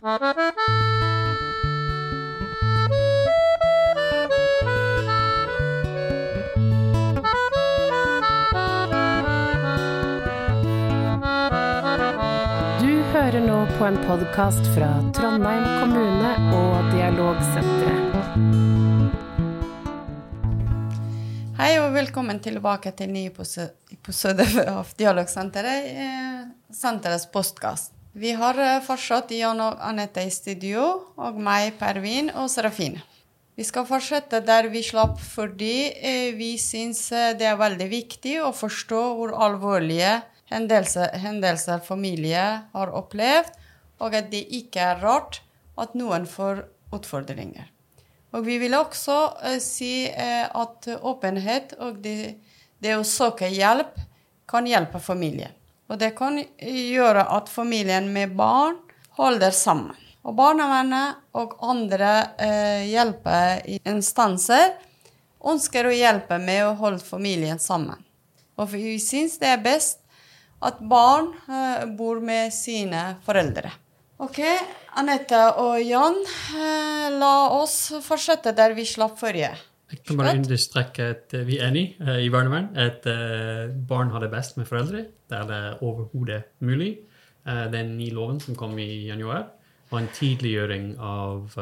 Du hører nå på en podkast fra Trondheim kommune og Dialogsenteret. Hei og velkommen tilbake til ny episo- episode av Dialogsenteret, eh, senterets postkast. Vi har eh, fortsatt Jan og Anette i studio, og meg, Pervin og Serafine. Vi skal fortsette der vi slapp fordi eh, vi syns eh, det er veldig viktig å forstå hvor alvorlige hendelser, hendelser familie har opplevd, og at det ikke er rart at noen får utfordringer. Og vi vil også si at åpenhet og det, det å søke hjelp kan hjelpe familien. Og det kan gjøre at familien med barn holder sammen. Og barnevernet og andre eh, hjelpeinstanser ønsker å hjelpe med å holde familien sammen. Og vi syns det er best at barn eh, bor med sine foreldre. Ok, Anette og Jan, eh, la oss fortsette der vi slapp forrige. Jeg kan bare understreke at eh, vi er enig eh, i barnevern. At eh, barn har det best med foreldre det er det overhodet mulig. Den nye loven som kom i januar, var en tidliggjøring av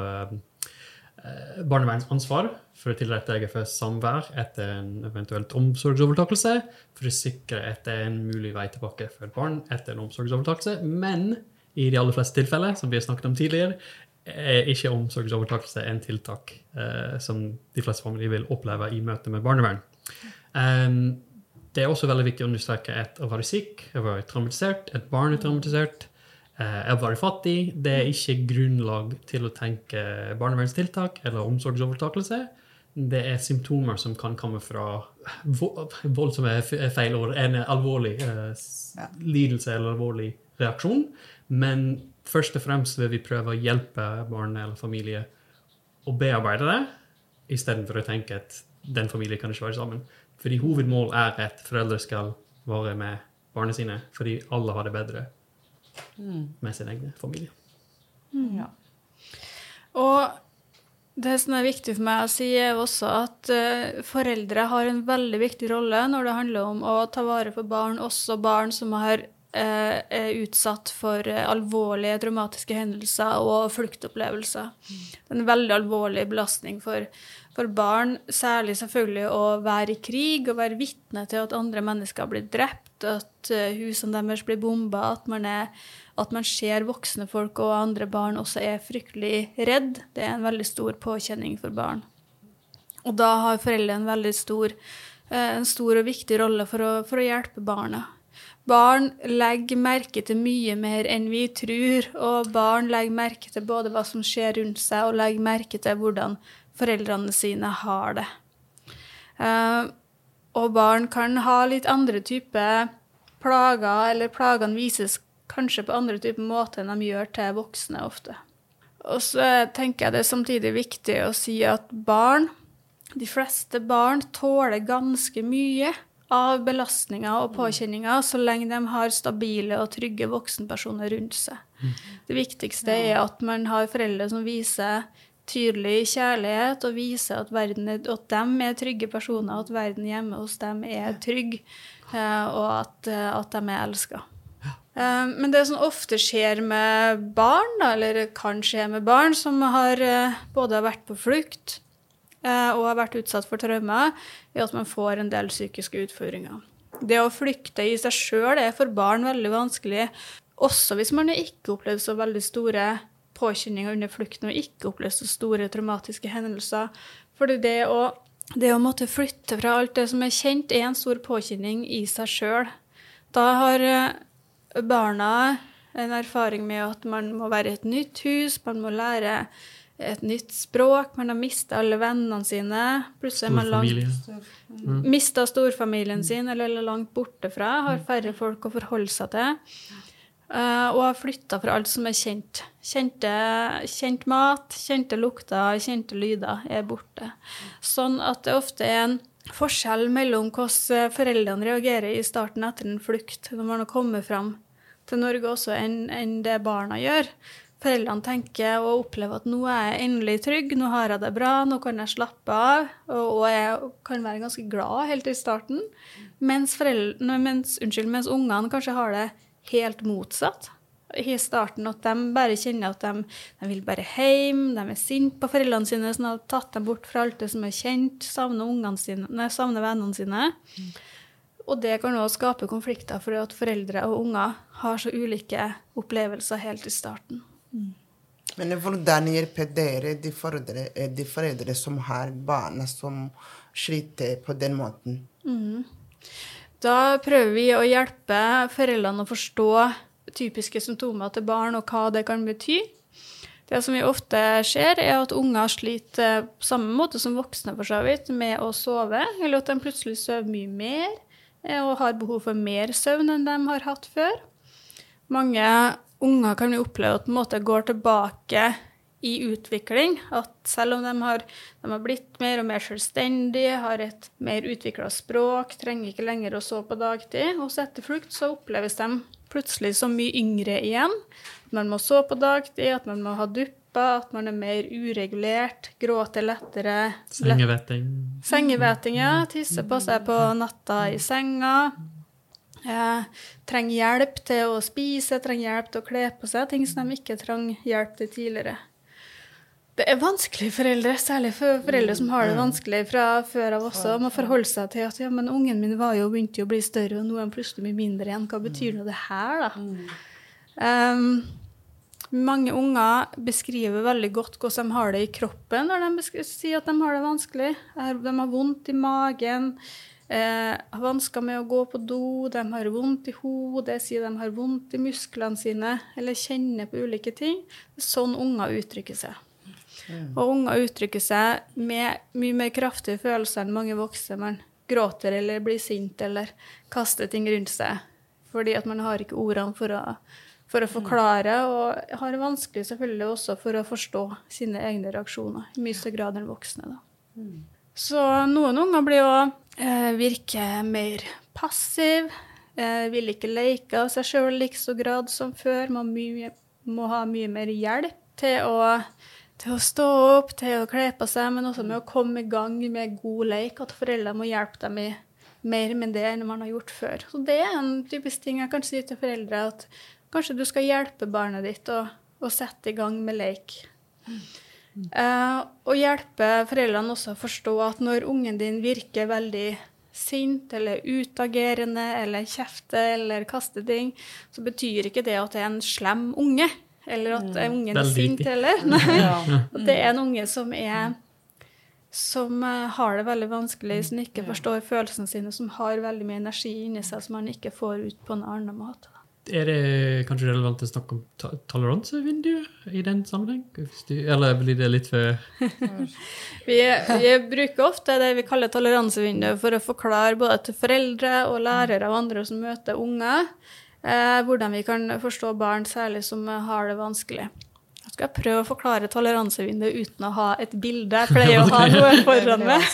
barnevernets ansvar for å tilrettelegge for samvær etter en eventuelt omsorgsovertakelse, for å sikre at det er en mulig vei tilbake for et barn etter en omsorgsovertakelse. Men i de aller fleste tilfeller, som vi har snakket om tidligere, er ikke omsorgsovertakelse en tiltak eh, som de fleste familier vil oppleve i møte med barnevern. Um, det er også veldig viktig å understreke at å være syk, å være traumatisert, et barn er traumatisert, eh, å være fattig, det er ikke grunnlag til å tenke barnevernstiltak eller omsorgsovertakelse. Det er symptomer som kan komme fra voldsomme vold som feil ord, en alvorlig eh, lidelse eller alvorlig reaksjon. Men først og fremst vil vi prøve å hjelpe barn eller familie å bearbeide det, istedenfor å tenke at den familien kan ikke være sammen. Fordi hovedmål er at foreldre skal være med barna sine, fordi alle har det bedre med sin egen familie. Ja. Og det som er viktig for meg å si, er også at uh, foreldre har en veldig viktig rolle når det handler om å ta vare på barn, også barn som har, er utsatt for eh, alvorlige traumatiske hendelser og fluktopplevelser. Det er en veldig alvorlig belastning for, for barn, særlig selvfølgelig å være i krig og være vitne til at andre mennesker blir drept, at eh, husene deres blir bomba, at man er at man ser voksne folk og andre barn også er fryktelig redd, det er en veldig stor påkjenning for barn. Og da har foreldre en veldig stor, eh, en stor og viktig rolle for å, for å hjelpe barna. Barn legger merke til mye mer enn vi tror, og barn legger merke til både hva som skjer rundt seg, og legger merke til hvordan foreldrene sine har det. Uh, og barn kan ha litt andre typer plager, eller plagene vises kanskje på andre typer måter enn de gjør til voksne ofte. Og så tenker jeg det er samtidig viktig å si at barn, de fleste barn, tåler ganske mye av belastninger og påkjenninger så lenge de har stabile og trygge voksenpersoner rundt seg. Det viktigste er at man har foreldre som viser tydelig kjærlighet og viser at, verden er, at de er trygge personer, at verden hjemme hos dem er trygg, eh, og at, eh, at de er elska. Eh, Men det som ofte skjer med barn, eller kan skje med barn som har både har vært på flukt og har vært utsatt for traumer, er at man får en del psykiske utfordringer. Det å flykte i seg sjøl er for barn veldig vanskelig, også hvis man ikke opplevd så veldig store påkjenninger under flukten og ikke opplevd så store traumatiske hendelser. Fordi det å, det å måtte flytte fra alt det som er kjent, er en stor påkjenning i seg sjøl. Da har eh, barna en erfaring med at man må være i et nytt hus, man må lære et nytt språk, man har mista alle vennene sine. Plutselig er man langt familie. mista storfamilien sin eller er langt borte fra, har færre folk å forholde seg til. eh, og har flytta fra alt som er kjent. Kjente, kjent mat, kjente lukter, kjente lyder er borte. Sånn at det ofte er en forskjell mellom hvordan foreldrene reagerer i starten etter en flukt, når man har kommet fram til Norge også, enn, enn det barna gjør. Foreldrene tenker og opplever at nå er jeg endelig trygg, nå har jeg det bra, nå kan jeg slappe av, og, jeg kan være ganske glad helt i starten. Mens, mens, unnskyld, mens ungene kanskje har det helt motsatt i starten. At de bare kjenner at de, de vil bare hjem, de er sinte på foreldrene sine som har tatt dem bort fra alt det som er kjent, savner, sine, nei, savner vennene sine. Og det kan også skape konflikter fordi at foreldre og unger har så ulike opplevelser helt i starten. Men hvordan hjelper dere de foreldre, de foreldre som har barn som sliter på den måten? Mm. Da prøver vi å hjelpe foreldrene å forstå typiske symptomer til barn og hva det kan bety. Det som vi ofte ser, er at unger sliter på samme måte som voksne for så vidt, med å sove, eller at de plutselig sover mye mer eh, og har behov for mer søvn enn de har hatt før. Mange unger kan vi oppleve at måte går tilbake i utvikling. At selv om de har, de har blitt mer og mer selvstendige, har et mer utvikla språk, trenger ikke lenger å sove på dagtid, og så etter flukt så oppleves de plutselig så mye yngre igjen. At man må sove på dagtid, at man må ha dupper, at man er mer uregulert, gråter lettere. Sengevetting. Sengevetting, ja. Tisser på seg på natta i senga. Eh, trenger hjelp til å spise, trenger hjelp til å kle på seg, ting som de ikke trenger hjelp til tidligere. Det er vanskelig foreldre, særlig for foreldre som har det vanskelig fra før av også, å forholde seg til at ja, men ungen min var jo begynte å bli større, og nå er han plutselig mye mindre igjen. Hva betyr nå det her, da? Um, mange unger beskriver veldig godt hvordan de har det i kroppen når de sier at de har det vanskelig. De har vondt i magen, Eh, har vansker med å gå på do, de har vondt i hodet, sier de har vondt i musklene sine, eller kjenner på ulike ting. Sånn unger uttrykker seg. Mm. Og unger uttrykker seg med mye mer kraftige følelser enn mange voksne. Man gråter eller blir sint eller kaster ting rundt seg fordi at man har ikke ordene for å, for å forklare, og har vanskelig selvfølgelig også for å forstå sine egne reaksjoner i mye større grad enn voksne. Da. Mm. Så noen unger blir jo virker mer passiv. Eh, vil ikke leke av seg sjøl like så grad som før. Man mye, må ha mye mer hjelp til å, til å, stå opp, til å kle på seg, men også med å komme i gang med god leik. At foreldre må hjelpe dem i mer med det enn man har gjort før. Så det er en typisk ting jeg kan si til foreldre, at kanskje du skal hjelpe barnet ditt å, å sette i gang med lek. Mm. Uh, og hjelpe foreldrene også å forstå at når ungen din virker veldig sint eller utagerende eller kjefter eller kaster ting, så betyr ikke det at det er en slem unge. Eller at mm. ungen er sint heller. Nei. At det er en unge som er som uh, har det veldig vanskelig, som ikke forstår følelsene sine, som har veldig mye energi inni seg som man ikke får ut på en annen måte. Er det kanskje relevant å snakke om toleransevinduet i den sammenheng? Eller blir det litt for vi, vi, bruker ofte det vi kaller toleransevinduet for å forklare både til foreldre og lærere og andre som møter unger, eh, hvordan vi kan forstå barn, særlig som har det vanskelig. Jeg skal prøve å forklare toleransevinduet uten å ha et bilde. Jeg pleier å ha noe foran meg.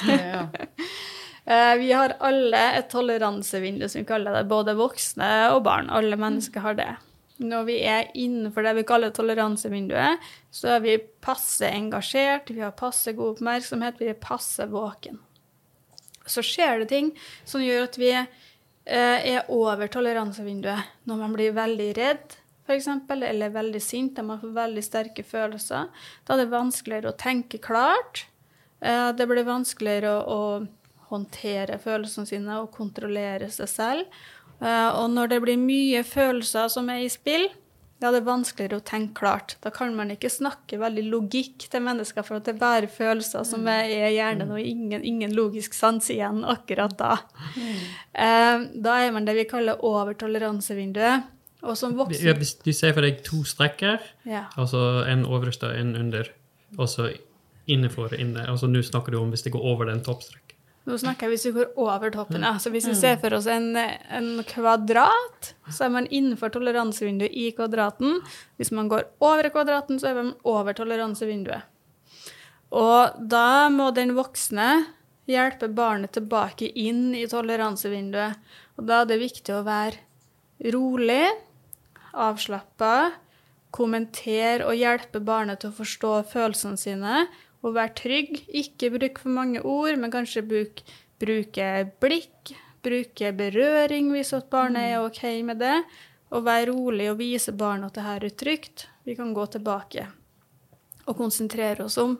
Eh, vi har alle et toleransevindu, som vi kaller det. Både voksne og barn. Alle mennesker har det. Når vi er innenfor det vi kaller toleransevinduet, så er vi passe engasjert, vi har passe god oppmerksomhet, vi er passe våken. Så skjer det ting som gjør at vi eh, er over toleransevinduet. Når man blir veldig redd, f.eks., eller veldig sint, der man får veldig sterke følelser, da er det vanskeligere å tenke klart. Eh, det blir vanskeligere å, å håndtere følelsene sine og kontrollere seg selv. Eh, og når det blir mye følelser som er i spill, ja, det er vanskeligere å tenke klart. Da kan man ikke snakke veldig logikk til mennesker, for at det er bare følelser som er i hjernen, og ingen, ingen logisk sans igjen akkurat da. Mm. Da er man det vi kaller over toleransevinduet. Og som voksen Du ser for deg to strekker, ja. altså en overst og en under, og så innenfor og inne. Altså nå snakker du om hvis det går over den toppstrekken. Nå snakker jeg hvis vi går over toppen. Ja. Så hvis vi ser for oss en, en, kvadrat, så er man innenfor toleransevinduet i kvadraten. Hvis man går over kvadraten, så er man over toleransevinduet. Og da må den voksne hjelpe barnet tilbake inn i toleransevinduet. Og da er det viktig å være rolig, avslappa, kommentere og hjelpe barnet til å forstå følelsene sine og være trygg. Ikke bruke for mange ord, men kanskje bruke, bruke blikk, bruke berøring hvis at barnet er OK med det, og være rolig og vise barnet at det her er trygt. Vi kan gå tilbake og konsentrere oss om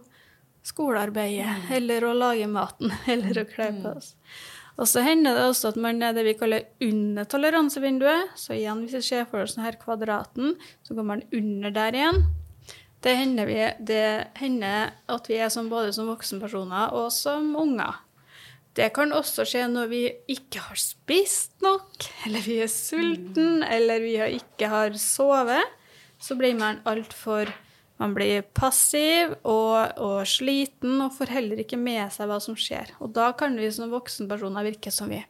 skolearbeidet, eller å lage maten, eller å kle på oss. Og så hender det også at man er det vi kaller under toleransevinduet. Så igjen, hvis vi ser for oss denne kvadraten, så går man under der igjen. Det hender, vi, det hender at vi er som både som voksenpersoner og som unger. Det kan også skje når vi ikke har spist nok, eller vi er sulten, eller vi ikke har sovet. Så blir man altfor man blir passiv og, og, sliten og får heller ikke med seg hva som skjer. Og da kan vi som voksenpersoner virke som vi,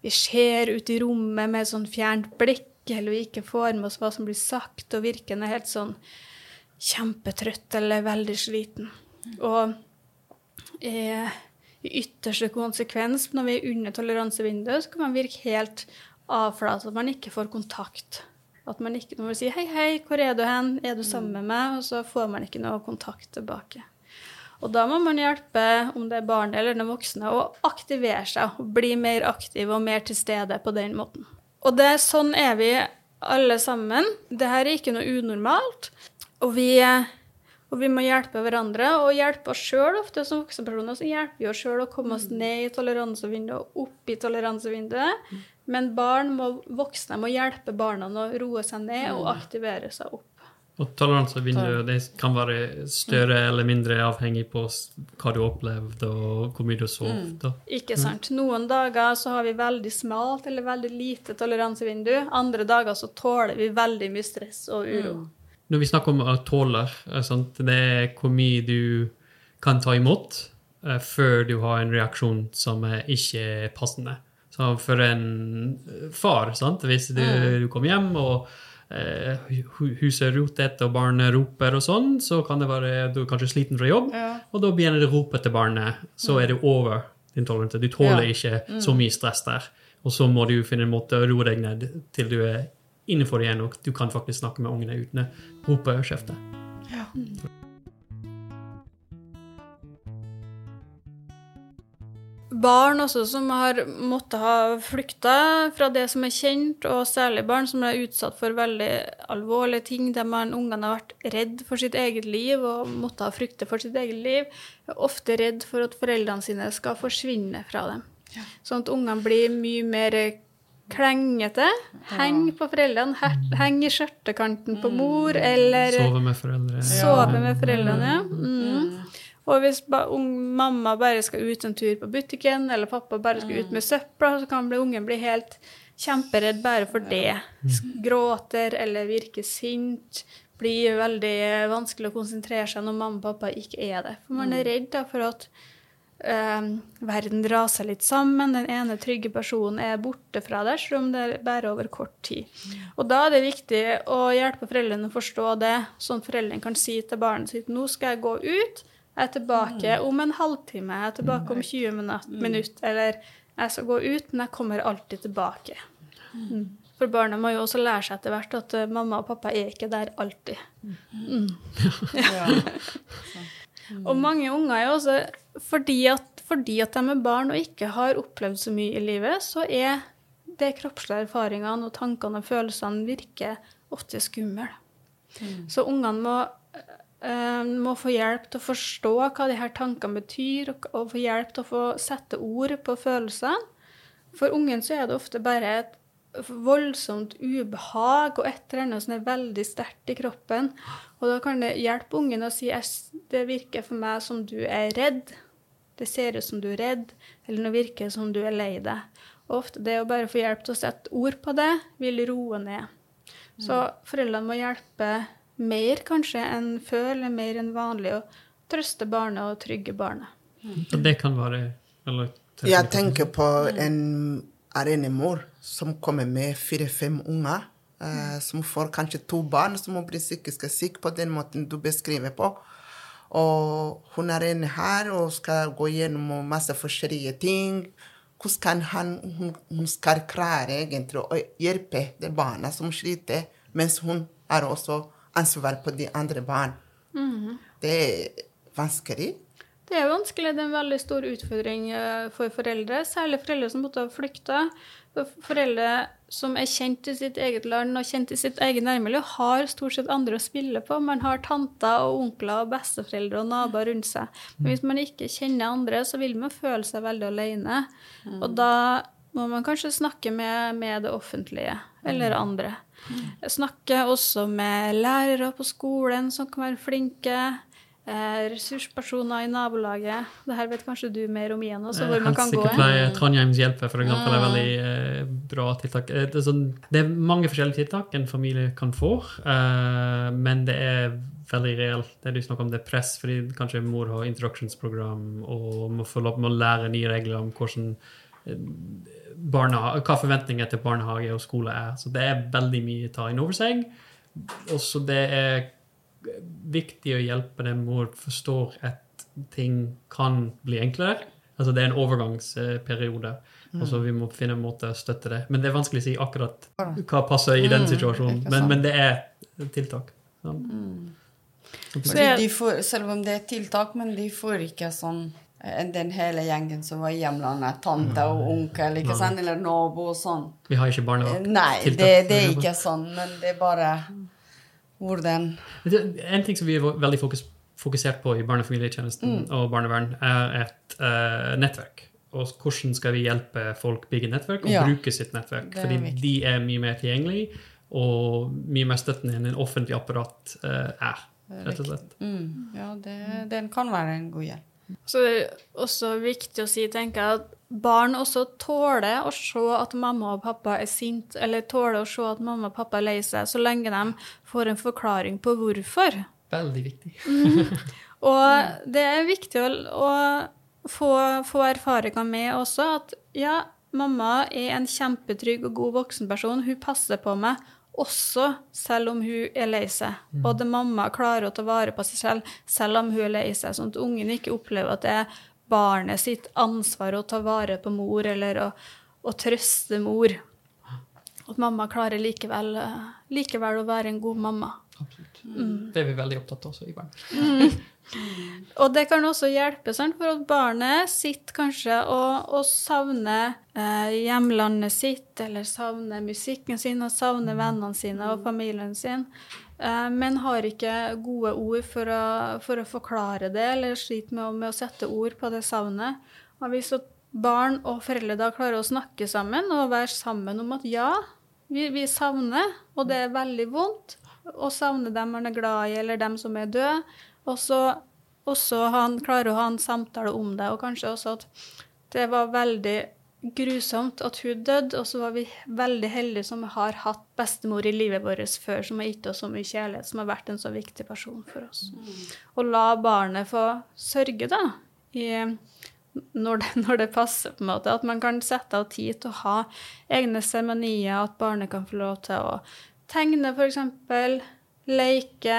vi ser ut i rommet med sånn fjernt blikk, eller vi ikke får med oss hva som blir sagt, og virkende helt sånn kjempetrøtt eller veldig sliten. Og eh, i ytterste konsekvens, når vi er under toleransevinduet, så kan man virke helt avflat, at man ikke får kontakt at man ikke må si 'hei, hei, hvor er du hen? Er du sammen med meg?' Og så får man ikke noe kontakt tilbake. Og da må man hjelpe, om det er barnet eller den voksne, å aktivere seg og bli mer aktiv og mer til stede på den måten. Og det, sånn er vi alle sammen. Dette er ikke noe unormalt. Og vi, og vi må hjelpe hverandre og hjelpe oss sjøl ofte som voksenpersoner. Så hjelper vi oss sjøl å komme oss ned i toleransevinduet og opp i toleransevinduet. Men barn må, voksne må hjelpe barna å roe seg ned og mm. aktivere seg opp. Og toleransevinduet det kan være større eller mindre avhengig på hva du opplevde og hvor mye du sov. Mm. Ikke mm. sant. Noen dager så har vi veldig smalt eller veldig lite toleransevindu. Andre dager så tåler vi veldig mye stress og uro. Mm. Når vi snakker om tåler, tåle, det er hvor mye du kan ta imot uh, før du har en reaksjon som er ikke passende. Så for en far, sant? hvis du, du kommer hjem og eh, huset er rotete og barnet roper og sånn, så kan det være du er kanskje sliten fra jobb, ja. og da begynner det å rope til barnet. Så er det over din toleranse. Du tåler ja. ikke mm. så mye stress der. Og så må du finne en måte å roe deg ned til du er innenfor igjen, og du kan faktisk snakke med ungene uten å rope og kjefte. Ja. barn også som har måttet ha flykta fra det som er kjent, og særlig barn som er utsatt for veldig alvorlige ting, der man, ungene har vært redd for sitt eget liv og måtte ha frykte for sitt eget liv, er ofte redd for at foreldrene sine skal forsvinne fra dem. Ja. Sånn at ungene blir mye mer klengete. Heng på foreldrene, heng i skjørtekanten på mor, mm. eller Sove med foreldrene. Sove med foreldrene, ja. Mm. mm. Og hvis ba, un, mamma bare skal ut en tur på butikken, eller pappa bare skal ut med søpla, så kan ungen bli helt kjemperedd bare for det. Gråter eller virker sint. Blir veldig vanskelig å konsentrere seg når mamma og pappa ikke er det. For man er redd da, for at øh, verden raser litt sammen. Den ene trygge personen er borte fra deg, selv om det er bare over kort tid. Og da er det viktig å hjelpe foreldrene å forstå det, sånn at foreldrene kan si til barnet sitt nå skal jeg gå ut. Jeg er tilbake mm. om en halvtime, jeg er tilbake om 20 mm. minutter, eller jeg skal gå ut, men jeg kommer alltid tilbake. Mm. For barna må jo også lære seg etter hvert at uh, mamma og pappa er ikke der alltid. Mm. Ja. og mange unger er også fordi at, fordi at de er barn og ikke har opplevd så mye i livet, så er de kroppslige erfaringene og tankene og følelsene virker ofte skumle. Mm. Så ungene må Uh, må få hjelp til å forstå hva de her tankene betyr, og, og, få hjelp til å få sette ord på følelsene. For ungen så er det ofte bare et voldsomt ubehag og et eller annet som er veldig sterkt i kroppen. Og da kan det hjelpe ungen å si det virker for meg som du er redd. Det ser ut som du er redd, eller det virker som du er lei deg. Og ofte det å bare få hjelp til å sette ord på det, vil roe ned. Så foreldrene må hjelpe mer kanskje enn før, eller mer enn vanlig, å trøste barnet og trygge barnet. Og Det kan være eller, Jeg tenker på en alenemor som kommer med fire-fem unger. Uh, som får kanskje to barn som blir psykisk syke på den måten du beskriver på. Og hun er inne her og skal gå gjennom masse forskjellige ting. Hvordan kan han, hun, hun skal klare egentlig å hjelpe de barna som sliter, mens hun har også ansvar på de andre barn. Det er vanskelig. Det er vanskelig. Det er en veldig stor utfordring eh, for foreldre, særlig foreldre som måtte ha flykta. Foreldre som er kjent i sitt eget land og kjent i sitt eget nærmiljø, har stort sett andre å spille på. Man har tanter og onkler og besteforeldre og naboer rundt seg. Men hvis man ikke kjenner andre, så vil man føle seg veldig alene. Og da må man kanskje snakke med, med det offentlige eller andre. Snakke også med lærere på skolen som kan være flinke. Eh, ressurspersoner i nabolaget. Det her vet kanskje du mer om igjen også, hvor man kan gå. Helsesykepleie, Trondheims Hjelpe, for eksempel, er veldig eh, bra tiltak. Eh, Det er, sånn, det er mange forskjellige tiltak en familie kan få, eh, men det er veldig reelt. Det du snakker om, det er press, fordi kanskje mor har introduksjonsprogram og må få lov til å lære nye regler om hvordan eh, hva forventninger til barnehage og skole er. Så det er veldig mye å ta inn over seg. Også det er viktig å hjelpe dem å forstå at ting kan bli enklere. Altså det er en overgangsperiode, og så vi må finne en måte å støtte det. Men det er vanskelig å si akkurat hva passer i den situasjonen. Men, men det er tiltak. Sånn. Fordi de får, selv om det er tiltak, men de får ikke sånn eh, den hele gjengen som var i hjemlandet. Tante og onkel, ikke sant? eller nabo og sånn. Vi har ikke Eh, barnevakt. Nei, det, det er ikke sånn, men det er bare hvordan En ting som vi er veldig fokus, fokusert på i barne- og familietjenesten Mm. og barnevern, er et uh, nettverk. Og hvordan skal vi hjelpe folk bygge nettverk og Ja. bruke sitt nettverk? Er Fordi viktig. de er mye mer tilgjengelige og mye mer støttende enn en offentlig apparat uh, er. rett og slett. mm, Ja, det, den kan være en god hjelp. Så det er også viktig å si, tenker jeg, at barn også tåler å se at mamma og pappa er sint, eller tåler å se at mamma og pappa er lei seg, så lenge de får en forklaring på hvorfor. Veldig viktig. Og det er viktig å, å få, få erfaringer med også at ja, mamma er en kjempetrygg og god voksenperson. Hun passer på meg også selv om hun er lei seg. Både mamma klarer å ta vare på seg selv selv om hun er lei seg, sånn at ungen ikke opplever at det er barnet sitt ansvar å ta vare på mor eller å, å trøste mor. At mamma klarer likevel, eh, likevel å være en god mamma. Absolutt. Det er vi veldig opptatt av også i barn. Og det kan også hjelpe sant? for at barnet sitter kanskje og, og savner eh, hjemlandet sitt, eller savner musikken sin, og savner vennene sine og familien sin, eh, men har ikke gode ord for å, for å forklare det, eller sliter med, med å sette ord på det savnet. Og hvis barn og foreldre da klarer å snakke sammen og være sammen om at ja, vi, vi savner, og det er veldig vondt, å savne dem man er glad i, eller dem som er døde, og så også han klarer å ha en samtale om det, og kanskje også at det var veldig grusomt at hun døde, og så var vi veldig heldige som har hatt bestemor i livet vårt før, som har gitt oss så mye kjærlighet, som har vært en så viktig person for oss. Og la barnet få sørge, da, i, når, det, når det passer, på en måte. At man kan sette av tid til å ha egne seremonier, at barnet kan få lov til å tegne, f.eks., leke.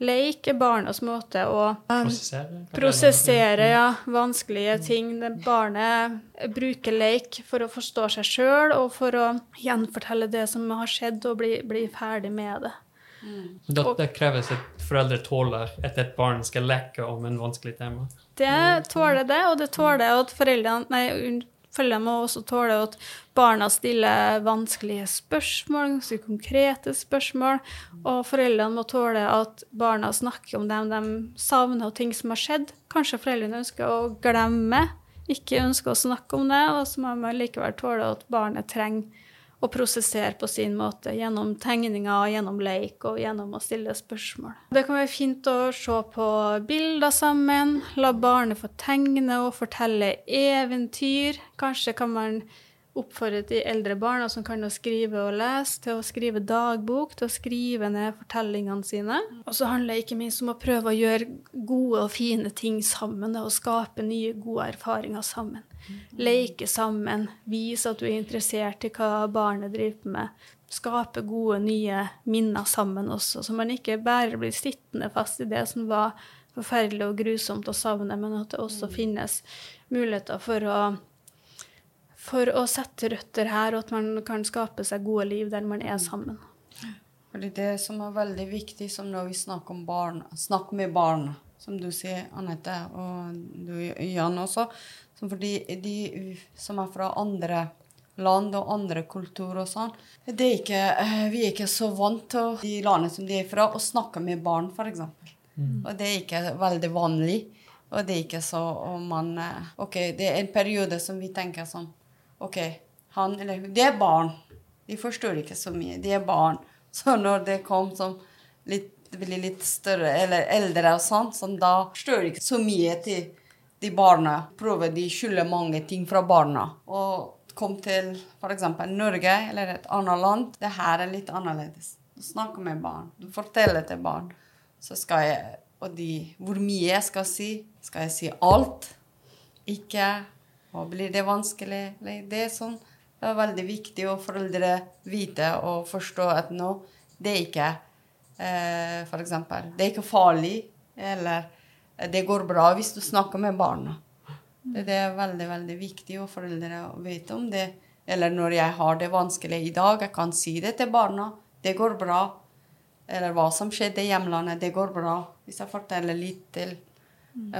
Leik er barnas måte å Prosessere. prosessere ja, vanskelige ting. Barnet bruker leik for å forstå seg sjøl og for å gjenfortelle det som har skjedd, og bli, bli ferdig med det. Da, det kreves at foreldre tåler at et barn skal leke om en vanskelig tema. Det tåler det, og det tåler at foreldrene Nei, un- foreldrene må også tåle at barna stiller vanskelige spørsmål, ganske konkrete spørsmål, og foreldrene må tåle at barna snakker om dem de savner, og ting som har skjedd. Kanskje foreldrene ønsker å glemme, ikke ønsker å snakke om det, og så må man likevel tåle at barnet trenger å prosessere på sin måte gjennom tegninger, gjennom leik og gjennom å stille spørsmål. Det kan være fint å se på bilder sammen, la barnet få tegne og fortelle eventyr. Kanskje kan man oppfordre de eldre barna som kan å skrive og lese, til å skrive dagbok, til å skrive ned fortellingene sine. Og så handler det ikke minst om å prøve å gjøre gode og fine ting sammen, og skape nye, gode erfaringer sammen. Leke sammen, vise at du er interessert i hva barnet driver med. Skape gode, nye minner sammen også, så man ikke bare blir sittende fast i det som var forferdelig og grusomt å savne, men at det også finnes muligheter for å for å sette røtter her, og at man kan skape seg gode liv der man er sammen. Fordi det som er veldig viktig, som når vi snakker om barn, snakk med barn, som du sier, Anette, og du, Jan, også. Som fordi de som er fra andre land og andre kulturer og sånn, det er ikke, eh, vi er ikke så vant til de landene som de er fra, å snakke med barn, f.eks. Mm. Og det er ikke veldig vanlig. Og det er ikke så om man eh, OK, det er en periode som vi tenker sånn OK, han eller hun De er barn. De forstår ikke så mye. De er barn. Så når det kom som litt, blir litt større eller eldre og sånn, så da forstår de ikke så mye til de barna. Prøver de skylder mange ting fra barna. Og kom til f.eks. Norge eller et annet land. Det her er litt annerledes. Du snakker med barn. Du forteller til barn. Så skal jeg Og de, hvor mye jeg skal si. Skal jeg si alt? Ikke? Og blir det vanskelig? Det er sånn det er veldig viktig å foreldre vite og forstå at nå det er ikke eh, For eksempel, det er ikke farlig, eller eh, det går bra hvis du snakker med barna. Det er veldig, veldig viktig for foreldre å vite om det. Eller når jeg har det vanskelig i dag, jeg kan si det til barna. Det går bra. Eller hva som skjedde i hjemlandet. Det går bra. Hvis jeg forteller litt til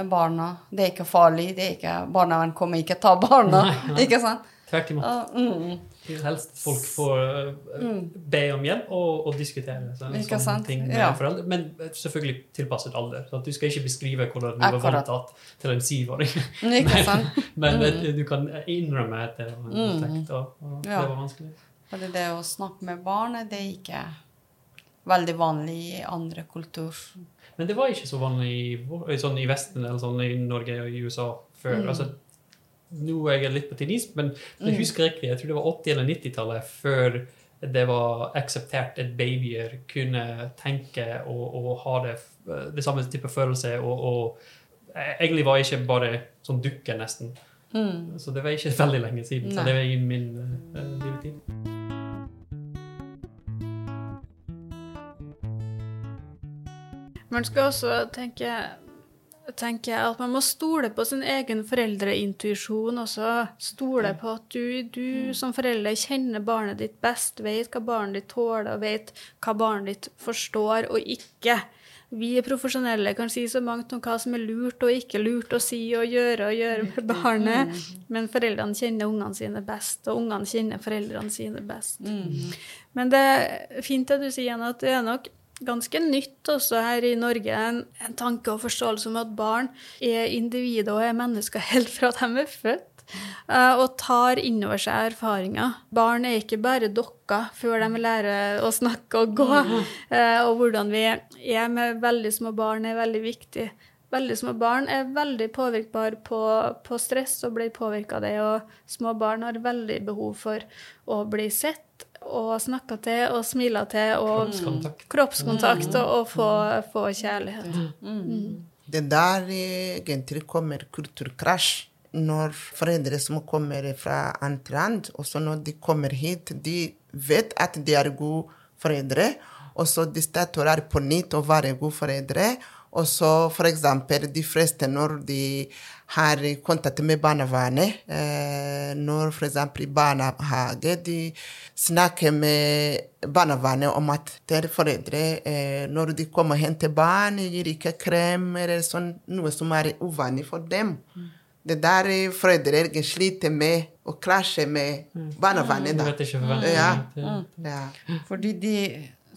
barna. Det er ikke farlig. det er ikke, Barnevern kommer ikke ta barna. Nei, nei. ikke sant? Tvert imot. Uh, mm. Helst folk får uh, be om hjelp og, og diskutere sånne, sånne ting med ja. foreldre. Men selvfølgelig tilpasset alder. Så du skal ikke beskrive hvordan du var voldtatt til en syvåring. men, men mm. du kan innrømme at det var en effekt, og, og ja. det var vanskelig. Fordi det å snakke med barn det er ikke veldig vanlig i andre kultur. Men det var ikke så vanlig i, sånn i Vesten eller sånn i Norge og i USA før. Mm. altså nå er jeg litt på tinism, men jeg mm. husker ikke, jeg tror det var 80- eller 90-tallet før det var akseptert at babyer kunne tenke og, og ha det, det, samme type følelse. Og, og egentlig var jeg ikke bare sånn dukke, nesten. Mm. Så det var ikke veldig lenge siden. Nei. Så det var i min uh, Man skal også tenke tenke at man må stole på sin egen foreldreintuisjon også. Stole på at du, du, mm. som forelder kjenner barnet ditt best, vet hva barnet ditt tåler, og vet hva barnet ditt forstår og ikke. Vi profesjonelle kan si så mangt om hva som er lurt og ikke lurt å si og gjøre og gjøre med barnet, mm. men foreldrene kjenner ungene sine best, og ungene kjenner foreldrene sine best. Mm. Men det er fint det du sier, at det er nok ganske nytt også her i Norge, en, en tanke og forståelse om at barn er individer og er mennesker helt fra de er født. Uh, og tar inn over seg erfaringer. Barn er ikke bare dokker før de lærer å snakke og gå. Uh, og hvordan vi er med veldig små barn, er veldig viktig. Veldig små barn er veldig påvirkbare på, på stress og blir påvirka av det. Og små barn har veldig behov for å bli sett og snakka til og smila til og kroppskontakt, kroppskontakt og, og få, få, kjærlighet. Mm. Det der egentlig kommer kulturkrasj. Når foreldre som kommer fra annet land, også når de kommer hit, de vet at de er gode foreldre, og så de starter på nytt å være gode foreldre. Og så f.eks. de fleste når de har kontakt med barnevernet, eh, når f.eks. i barnehage de snakker med barnevernet om at til foreldre eh, når de kommer og henter barn, gir ikke krem eller sånn, noe som er uvanlig for dem. Mm. Det der foreldre sliter med å krasje med mm. barnevernet. Da. Mm. Ja. Ja. Fordi de,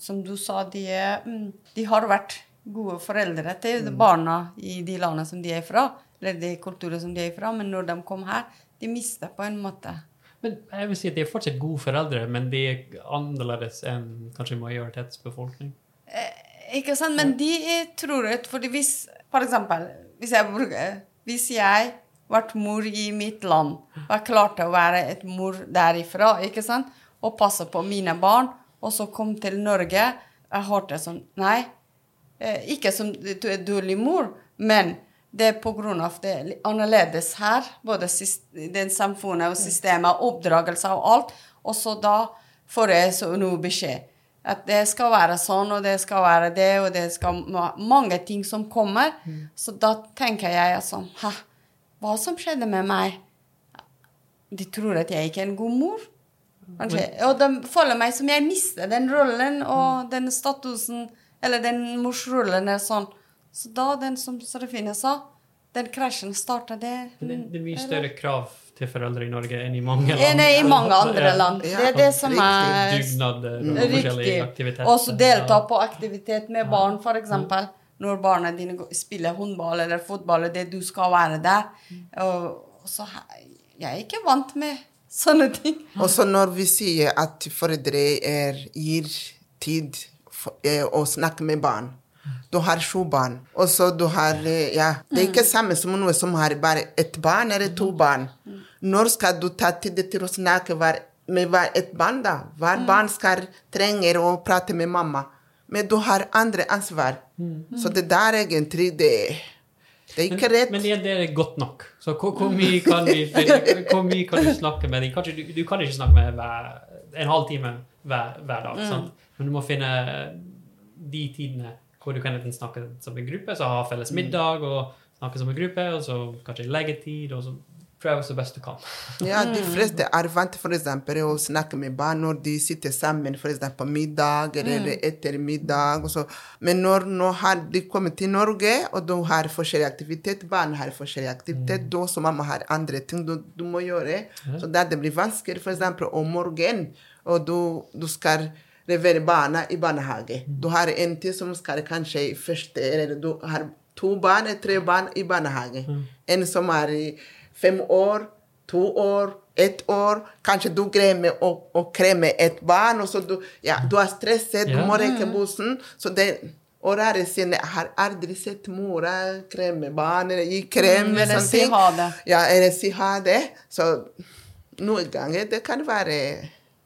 som du sa, de, mm, de har vært gode foreldre til mm. barna i de landene som de er fra, eller de kulturene som de er fra, men når de kom her, de mister på en måte. Men jeg vil si at De er fortsatt gode foreldre, men de er annerledes enn kanskje majoritetsbefolkning. Eh, ikke sant, men de tror truet. fordi hvis For eksempel, hvis jeg bruker Hvis jeg vært mor i mitt land og jeg klarte å være et mor derifra ikke sant, og passe på mine barn, og så kom til Norge Jeg hørte sånn Nei, ikke som du er dårlig mor, men det er pga. det er annerledes her. Både den samfunnet og systemet, oppdragelse og alt. Og så da får jeg så noe beskjed. At det skal være sånn, og det skal være det, og det skal Mange ting som kommer. Mm. Så da tenker jeg sånn Hæ, hva som skjedde med meg? De tror at jeg ikke er en god mor. Kanskje. Og de føler meg som jeg mister den rollen og den statusen, eller den morsrullen er sånn. Så da, den som Serafine sa, den krasjen starta der. Det, det er mye større krav til foreldre i Norge enn i mange Enn land. i mange andre land. Ja, Det er det som er Dugnader og forskjellige aktiviteter. Og så delta på aktivitet med barn, f.eks. Når barna dine spiller håndball eller fotball, og det du skal være der. Og, så Jeg er ikke vant med sånne ting. Og så når vi sier at foreldre er, gir tid eh, å snakke med barn Du har sju barn, og så du har eh, Ja, det er ikke samme som noe som har bare ett barn eller to barn. Når skal du ta tid til å snakke med hver et barn, da? Hver barn skal trenger å prate med mamma. Men du har andre ansvar. Så det der egentlig, det, det er ikke rett. Men, men er godt nok. Så hvor, mye kan vi, hvor mye kan du snakke med dem? Du, du kan ikke snakke med hver, en halv time hver, hver dag. Sant? Men du må finne de tidene hvor du kan enten snakke som en gruppe, så ha felles middag, og snakke som en gruppe, og så kanskje leggetid, og så prøve så best du kan. Ja, de fleste er vant eksempel å snakke med barn når de sitter sammen for eksempel på middag eller etter middag. Og så. Men når når de kommer til Norge, og de har forskjellig aktivitet, barn har forskjellig aktivitet, du som mamma har andre ting du, du må gjøre, så da det blir vanskelig for eksempel om morgenen, og du, du skal levere barna i barnehage. Du har en til som skal kanskje i første, eller du har to barn, tre barn i barnehage. En som er i fem år, to år, ett år. Kanskje du glemmer å, å kremme et barn, og så du, ja, du er stresset, du Ja. må rekke bussen. Så det rare siden jeg har aldri sett mora kremme barn, eller gi krem. Mm, eller si ha det. Ja, eller si ha det. Så noen ganger det kan være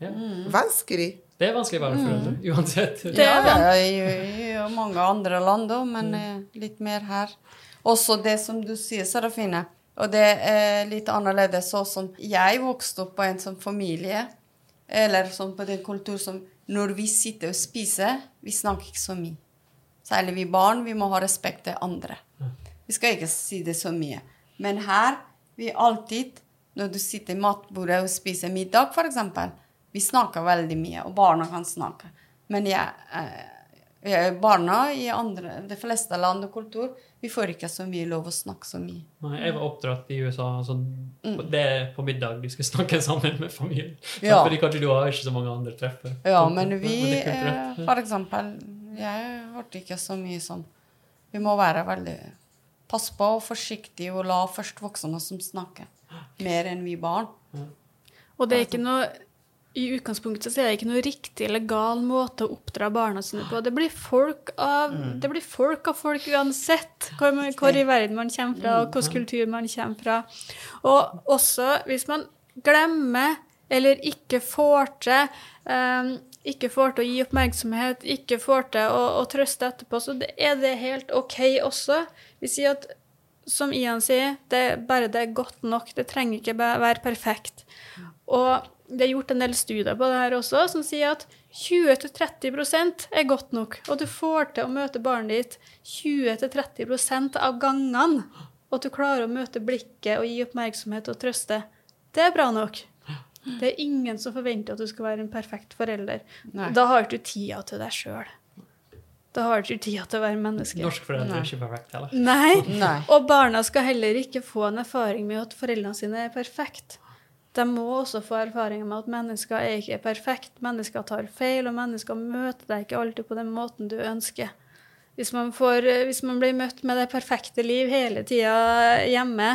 Ja. vanskelig. Det er vanskelig å være foreldre, uansett. Det er det ja, i, i mange andre land òg, men mm. litt mer her. Også det som du sier, Serafine. Og det er litt annerledes sånn som jeg vokste opp på en sånn familie, eller sånn på den kultur som når vi sitter og spiser, vi snakker ikke så mye. Særlig vi barn, vi må ha respekt til andre. Vi skal ikke si det så mye. Men her, vi alltid, når du sitter i matbordet og spiser middag, f.eks., vi snakker veldig mye, og barna kan snakke. Men jeg, eh, jeg, barna i andre, de fleste land og kultur, vi får ikke så mye lov å snakke så mye. Nei, jeg var oppdratt i USA, så det er på middag du skal snakke sammen med familien. Ja. Fordi kanskje du har ikke så mange andre treffer. Ja, men vi, for eksempel, jeg hørte ikke så mye sånn. Vi må være veldig Pass på og forsiktig og la først voksne som snakker. Mer enn vi barn. Og det er ikke noe i utgangspunktet så er det ikke noe riktig eller gal måte å oppdra barna sine på. Det blir folk av, det blir folk, av folk uansett hvor, hvor i verden man kommer fra, og hvilken kultur man kommer fra. Og også hvis man glemmer eller ikke får til um, ikke får til å gi oppmerksomhet, ikke får til å, å trøste etterpå, så det, er det helt OK også. Vi sier at som Ian sier, det bare det er godt nok. Det trenger ikke være perfekt. Og det er gjort en del studier på det her også, som sier at 20-30% er godt nok. Og du får til å møte barnet ditt 20-30% av gangene. Og at du klarer å møte blikket og gi oppmerksomhet og trøste. Det er bra nok. Det er ingen som forventer at du skal være en perfekt forelder. Nei. Da har ikke du tida til deg sjøl. Da har du ikke tida til å være menneske. Norsk foreldre er ikke perfekte heller. Nei. Nei. Og barna skal heller ikke få en erfaring med at foreldrene sine er perfekte. De må også få erfaringer med at mennesker er ikke perfekt. Mennesker tar feil, og mennesker møter deg ikke alltid på den måten du ønsker. Hvis man, får, hvis man blir møtt med det perfekte liv hele tida hjemme,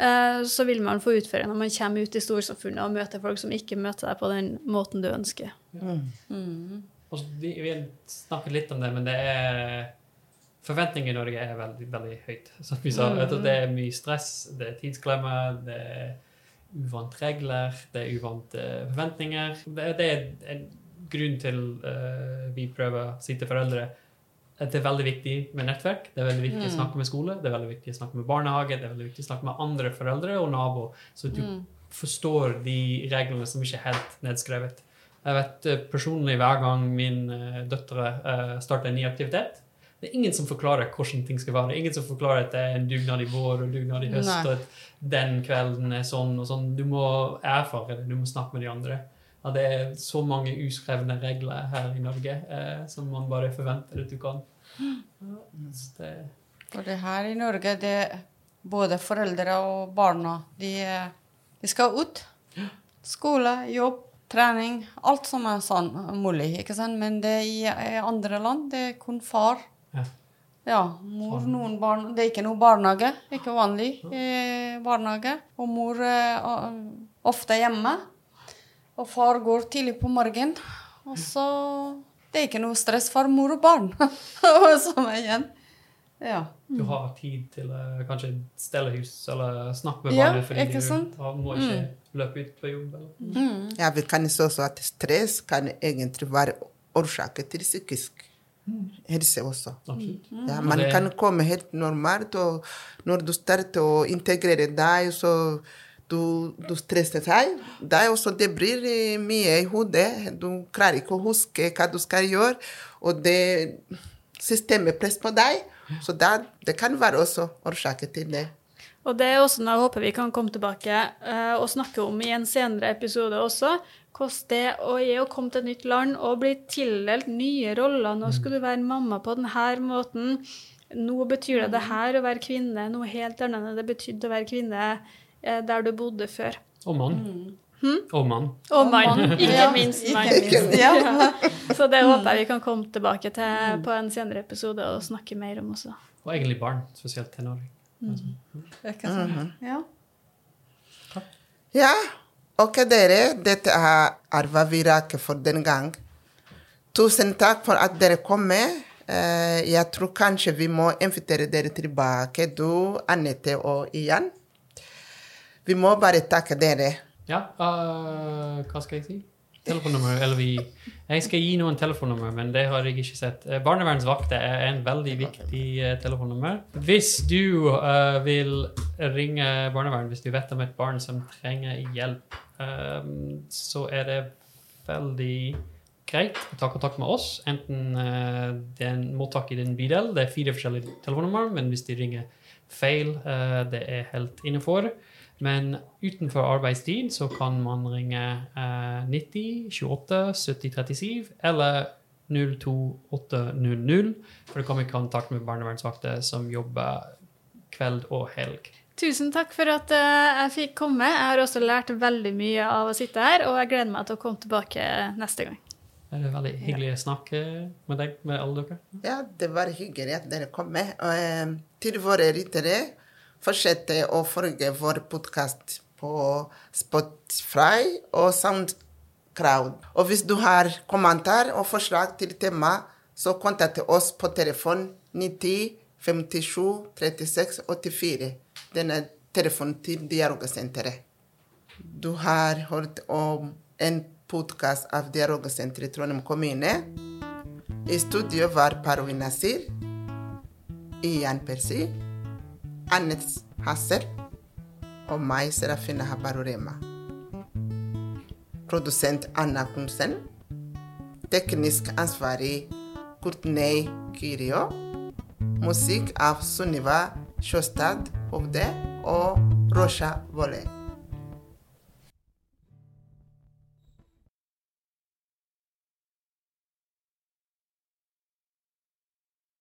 eh, så vil man få utføre når man kommer ut i storsamfunnet og møter folk som ikke møter deg på den måten du ønsker. Og så vi, vi snakket litt om det, men det er Forventninger i Norge er veldig, veldig høyt. Som vi sa, vet du, det er mye stress, det er tidsklemmer, det er uvant regler, det er uvant eh, forventninger. Det, det er en grunn til uh, vi prøver å si til foreldre at det er veldig viktig med nettverk. Det er veldig viktig å snakke med skole, det er veldig viktig å snakke med barnehage, det er veldig viktig å snakke med andre foreldre og naboer, så du forstår de reglene som ikke er helt nedskrevet. Jeg vet eh, personlig hver gang min uh, døtre uh, starter en ny aktivitet, det er ingen som forklarer hvordan ting skal være. Er ingen som forklarer at det er en dugnad i vår og dugnad i høst, Nei. og at den kvelden er sånn og sånn. Du må erfare det, du må snakke med de andre. Ja, det er så mange uskrevne regler her i Norge eh, som man bare forventer at du kan. Ja, det, For det her i Norge, det er både foreldre og barna, de, er- de skal ut. Skole, jobb, trening. Alt som er sånn mulig. ikke sant? Men det i, i andre land, det er kun far. Ja. Ja, mor, noen barn, Det er ikke noe barnehage. Ikke vanlig eh, barnehage. Og mor er eh, ofte hjemme. Og far går tidlig på morgenen. Og så Det er ikke noe stress for mor og barn. som er igjen. Ja. du har tid til å kanskje stelle hus eller snakke med Ja, barnet fordi ikke du sant? har- må ikke løpe ut på jobb. Eller. Mm. Ja, vi kan se også at stress kan egentlig være årsaken til psykisk helse også. Absolutt. Ja, man det- kan komme helt normalt, og når du starter å integrere deg, så du, du stresser deg. Det også det blir mye i hodet. Du klarer ikke å huske hva du skal gjøre, og det systemet presser på deg. Så det, det kan være også årsaken til det. Og det er også noe jeg håper vi kan komme tilbake eh, og snakke om i en senere episode også. Hvordan det er å komme til et nytt land og bli tildelt nye roller. Nå skal du være mamma på denne måten. Nå betyr det det her å være kvinne, noe helt annet enn det betydde å være kvinne eh, der du bodde før. Og mann. Og mann. Og mann, ikke minst mann. ja. Så det håper jeg vi kan komme tilbake til på en senere episode og snakke mer om også. Og egentlig barn, spesielt tenåring. Ikke sant? Ja. Ja, ok dere, dette er, Arva Virake for den gang. Tusen takk for at dere kom med. Eh, jeg tror kanskje vi må invitere dere tilbake, du, Anette og Ian. Vi må bare takke dere. Ja, uh, hva skal jeg si? Telefonnummer, eller vi Jeg skal gi noen telefonnummer, men det har jeg ikke sett. Eh, Barnevernsvakter er en veldig viktig eh, telefonnummer. Hvis du uh, vil ringe barnevern, hvis du vet om et barn som trenger hjelp, øhm, så er det veldig greit å ta kontakt med oss. Enten uh, det er en mottak i din bydel, det er fire forskjellige telefonnummer, men hvis de ringer feil, det er helt innenfor. Men utenfor arbeidstid så kan man ringe eh, 90 28 70 37 eller 02800 for å komme i kontakt med barnevernsvakter som jobber kveld og helg. Tusen takk for at eh, jeg fikk komme. Jeg har også lært veldig mye av å sitte her, og jeg gleder meg til å komme tilbake neste gang. Det er veldig hyggelig å snakke med deg, med alle dere. Ja, det var hyggelig at dere kom med. Og, eh, til våre lyttere, fortsett å følge vår podkast på Spotify og SoundCloud. Og hvis du har kommentar og forslag til tema, så kontakt oss på telefon 90 57 36 84. Den er telefonen til Dialogsenteret. Du har hørt om en podkast av Dialogsenteret Trondheim kommune. I studio var Parvin Nasir, Ian Persi, Annet Hasser og meg, Serafina Habarurema. Produsent Anna Knudsen. Teknisk ansvarlig Kurtney Kirio. Musikk av Sunniva Sjåstad Hovde og Rosha Volle.